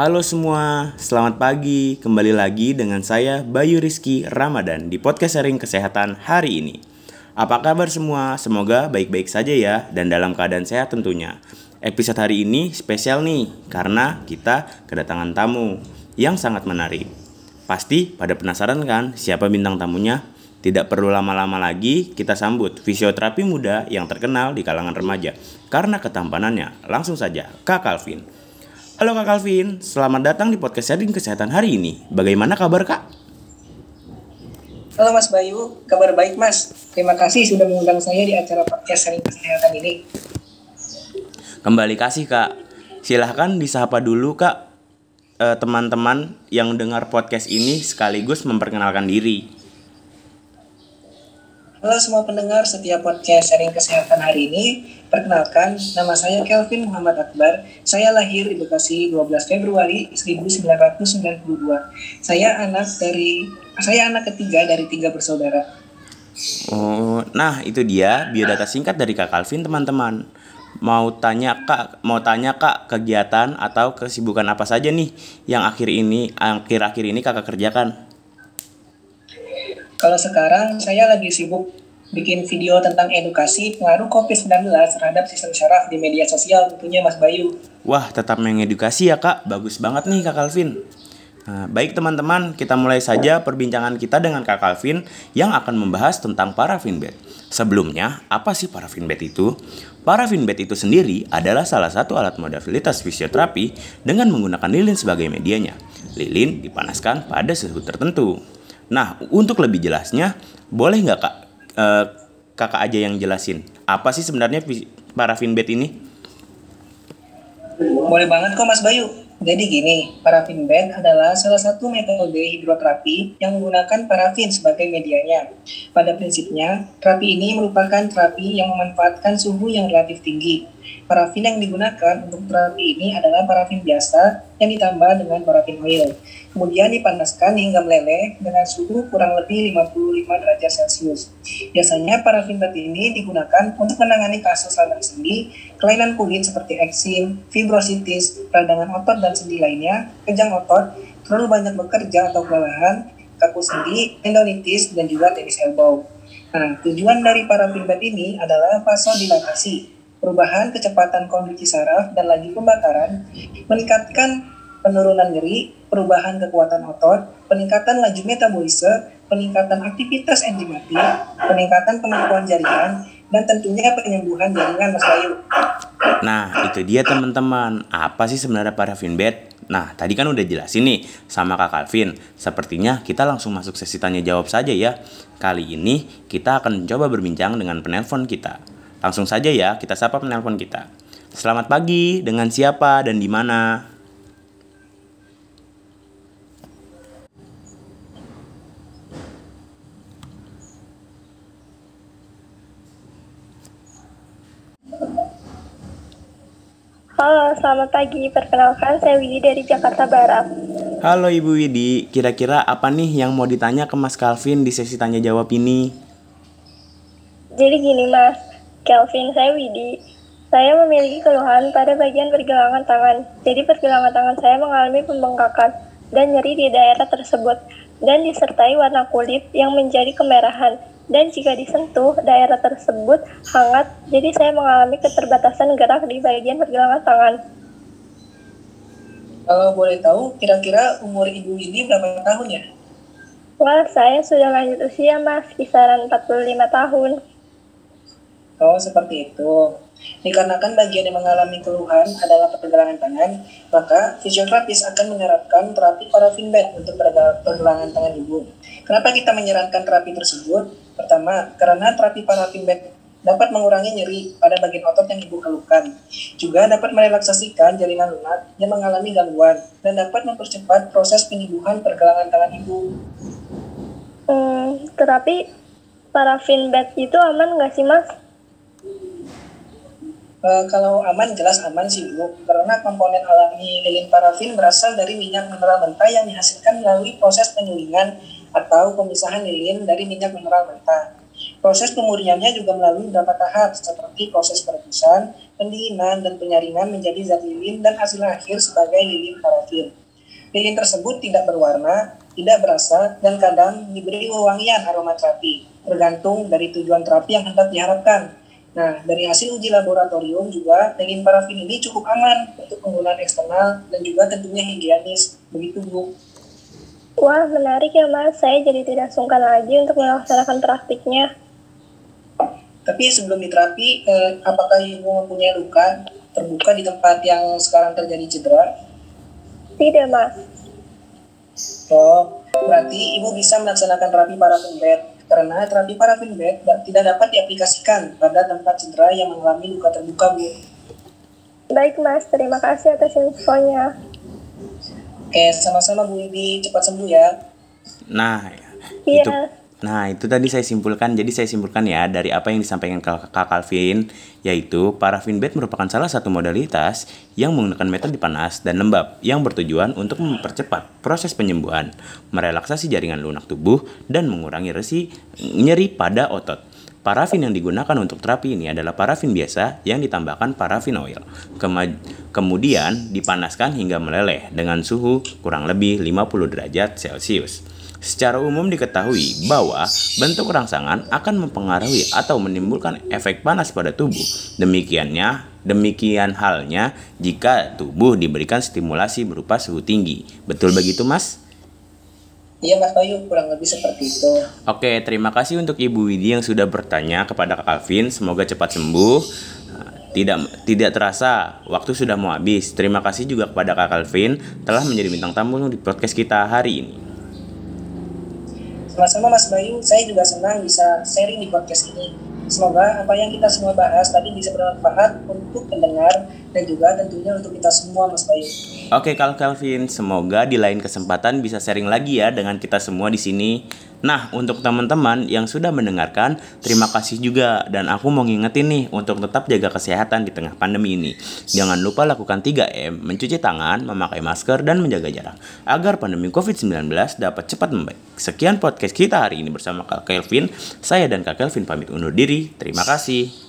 Halo semua, selamat pagi. Kembali lagi dengan saya Bayu Rizky Ramadan di podcast sharing kesehatan hari ini. Apa kabar semua? Semoga baik-baik saja ya dan dalam keadaan sehat tentunya. Episode hari ini spesial nih karena kita kedatangan tamu yang sangat menarik. Pasti pada penasaran kan siapa bintang tamunya? Tidak perlu lama-lama lagi, kita sambut fisioterapi muda yang terkenal di kalangan remaja. Karena ketampanannya, langsung saja Kak Calvin. Halo Kak Calvin, selamat datang di podcast sharing kesehatan hari ini. Bagaimana kabar Kak? Halo Mas Bayu, kabar baik Mas. Terima kasih sudah mengundang saya di acara podcast sharing kesehatan ini. Kembali kasih Kak. Silahkan disapa dulu Kak eh, teman-teman yang dengar podcast ini sekaligus memperkenalkan diri. Halo semua pendengar setiap podcast sharing kesehatan hari ini. Perkenalkan, nama saya Kelvin Muhammad Akbar. Saya lahir di Bekasi 12 Februari 1992. Saya anak dari saya anak ketiga dari tiga bersaudara. Oh, nah itu dia biodata singkat dari Kak Calvin teman-teman. Mau tanya Kak, mau tanya Kak kegiatan atau kesibukan apa saja nih yang akhir ini akhir-akhir ini Kakak kerjakan? Kalau sekarang saya lagi sibuk bikin video tentang edukasi pengaruh COVID-19 terhadap sistem syaraf di media sosial tentunya Mas Bayu. Wah, tetap mengedukasi ya Kak. Bagus banget nih Kak Calvin. Nah, baik teman-teman, kita mulai saja perbincangan kita dengan Kak Calvin yang akan membahas tentang paraffin bed. Sebelumnya, apa sih paraffin bed itu? Paraffin bed itu sendiri adalah salah satu alat modalitas fisioterapi dengan menggunakan lilin sebagai medianya. Lilin dipanaskan pada suhu tertentu. Nah, untuk lebih jelasnya, boleh nggak kak uh, kakak aja yang jelasin apa sih sebenarnya parafin bed ini? Boleh banget kok Mas Bayu. Jadi gini, parafin bed adalah salah satu metode hidroterapi yang menggunakan parafin sebagai medianya. Pada prinsipnya, terapi ini merupakan terapi yang memanfaatkan suhu yang relatif tinggi. Parafin yang digunakan untuk terapi ini adalah parafin biasa yang ditambah dengan parafin oil. Kemudian dipanaskan hingga meleleh dengan suhu kurang lebih 55 derajat Celcius. Biasanya parafin bed ini digunakan untuk menangani kasus radang sendi, kelainan kulit seperti eksim, fibrositis, peradangan otot dan sendi lainnya, kejang otot, terlalu banyak bekerja atau kelelahan, kaku sendi, tendonitis, dan juga tenis elbow. Nah, tujuan dari parafin bed ini adalah vasodilatasi, perubahan kecepatan kondisi saraf dan lagi pembakaran, meningkatkan penurunan nyeri, perubahan kekuatan otot, peningkatan laju metabolisme, peningkatan aktivitas enzimatik, peningkatan kemampuan jaringan, dan tentunya penyembuhan jaringan Mas Bayu. Nah, itu dia teman-teman. Apa sih sebenarnya paraffin bed? Nah, tadi kan udah jelasin nih sama Kak Calvin. Sepertinya kita langsung masuk sesi tanya jawab saja ya. Kali ini kita akan mencoba berbincang dengan penelpon kita. Langsung saja ya, kita sapa penelpon kita. Selamat pagi, dengan siapa dan di mana? Halo, selamat pagi. Perkenalkan, saya Widi dari Jakarta Barat. Halo Ibu Widi, kira-kira apa nih yang mau ditanya ke Mas Calvin di sesi tanya jawab ini? Jadi gini Mas, Calvin, saya Widi. Saya memiliki keluhan pada bagian pergelangan tangan. Jadi pergelangan tangan saya mengalami pembengkakan dan nyeri di daerah tersebut dan disertai warna kulit yang menjadi kemerahan dan jika disentuh daerah tersebut hangat, jadi saya mengalami keterbatasan gerak di bagian pergelangan tangan. Kalau boleh tahu, kira-kira umur ibu ini berapa tahun ya? Wah, saya sudah lanjut usia mas, kisaran 45 tahun. Oh, seperti itu. Dikarenakan bagian yang mengalami keluhan adalah pergelangan tangan, maka fisioterapis akan menyarankan terapi parafin bed untuk pergelangan tangan ibu. Kenapa kita menyarankan terapi tersebut? Pertama, karena terapi parafin bed dapat mengurangi nyeri pada bagian otot yang ibu keluhkan. Juga dapat merelaksasikan jaringan lunak yang mengalami gangguan dan dapat mempercepat proses penyembuhan pergelangan tangan ibu. Hmm, terapi parafin bed itu aman nggak sih mas? Uh, kalau aman jelas aman sih Bu, karena komponen alami lilin parafin berasal dari minyak mineral mentah yang dihasilkan melalui proses penyulingan atau pemisahan lilin dari minyak mineral mentah. Proses pemurniannya juga melalui beberapa tahap seperti proses perebusan, pendinginan, dan penyaringan menjadi zat lilin dan hasil akhir sebagai lilin parafin. Lilin tersebut tidak berwarna, tidak berasa, dan kadang diberi wewangian aromaterapi, tergantung dari tujuan terapi yang hendak diharapkan. Nah, dari hasil uji laboratorium juga, lilin parafin ini cukup aman untuk penggunaan eksternal dan juga tentunya higienis. Begitu, Bu. Wah, menarik ya mas. Saya jadi tidak sungkan lagi untuk melaksanakan praktiknya. Tapi sebelum diterapi, eh, apakah ibu mempunyai luka terbuka di tempat yang sekarang terjadi cedera? Tidak mas. Oh, berarti ibu bisa melaksanakan terapi parafin bed karena terapi parafin bed tidak dapat diaplikasikan pada tempat cedera yang mengalami luka terbuka, Bu. Baik mas, terima kasih atas infonya. Oke, sama-sama Bu Ibi, cepat sembuh ya. Nah, Iya. itu Nah, itu tadi saya simpulkan. Jadi saya simpulkan ya dari apa yang disampaikan Kak Calvin, yaitu parafin bed merupakan salah satu modalitas yang menggunakan metode panas dan lembab yang bertujuan untuk mempercepat proses penyembuhan, merelaksasi jaringan lunak tubuh dan mengurangi resi nyeri pada otot. Parafin yang digunakan untuk terapi ini adalah parafin biasa yang ditambahkan parafin oil. Kema- kemudian dipanaskan hingga meleleh dengan suhu kurang lebih 50 derajat Celcius. Secara umum diketahui bahwa bentuk rangsangan akan mempengaruhi atau menimbulkan efek panas pada tubuh. Demikiannya, demikian halnya jika tubuh diberikan stimulasi berupa suhu tinggi. Betul begitu, Mas? Iya Mas Bayu, kurang lebih seperti itu. Oke, terima kasih untuk Ibu Widi yang sudah bertanya kepada Kak Calvin. Semoga cepat sembuh. Tidak tidak terasa waktu sudah mau habis. Terima kasih juga kepada Kak Calvin telah menjadi bintang tamu di podcast kita hari ini. Sama-sama Mas Bayu, saya juga senang bisa sharing di podcast ini. Semoga apa yang kita semua bahas tadi bisa bermanfaat untuk pendengar dan juga tentunya untuk kita semua Mas Bayu. Oke, Kak Calvin, semoga di lain kesempatan bisa sharing lagi ya dengan kita semua di sini. Nah, untuk teman-teman yang sudah mendengarkan, terima kasih juga dan aku mau ngingetin nih untuk tetap jaga kesehatan di tengah pandemi ini. Jangan lupa lakukan 3M, mencuci tangan, memakai masker dan menjaga jarak agar pandemi COVID-19 dapat cepat membaik. Sekian podcast kita hari ini bersama Kak Kelvin. Saya dan Kak Kelvin pamit undur diri. Terima kasih.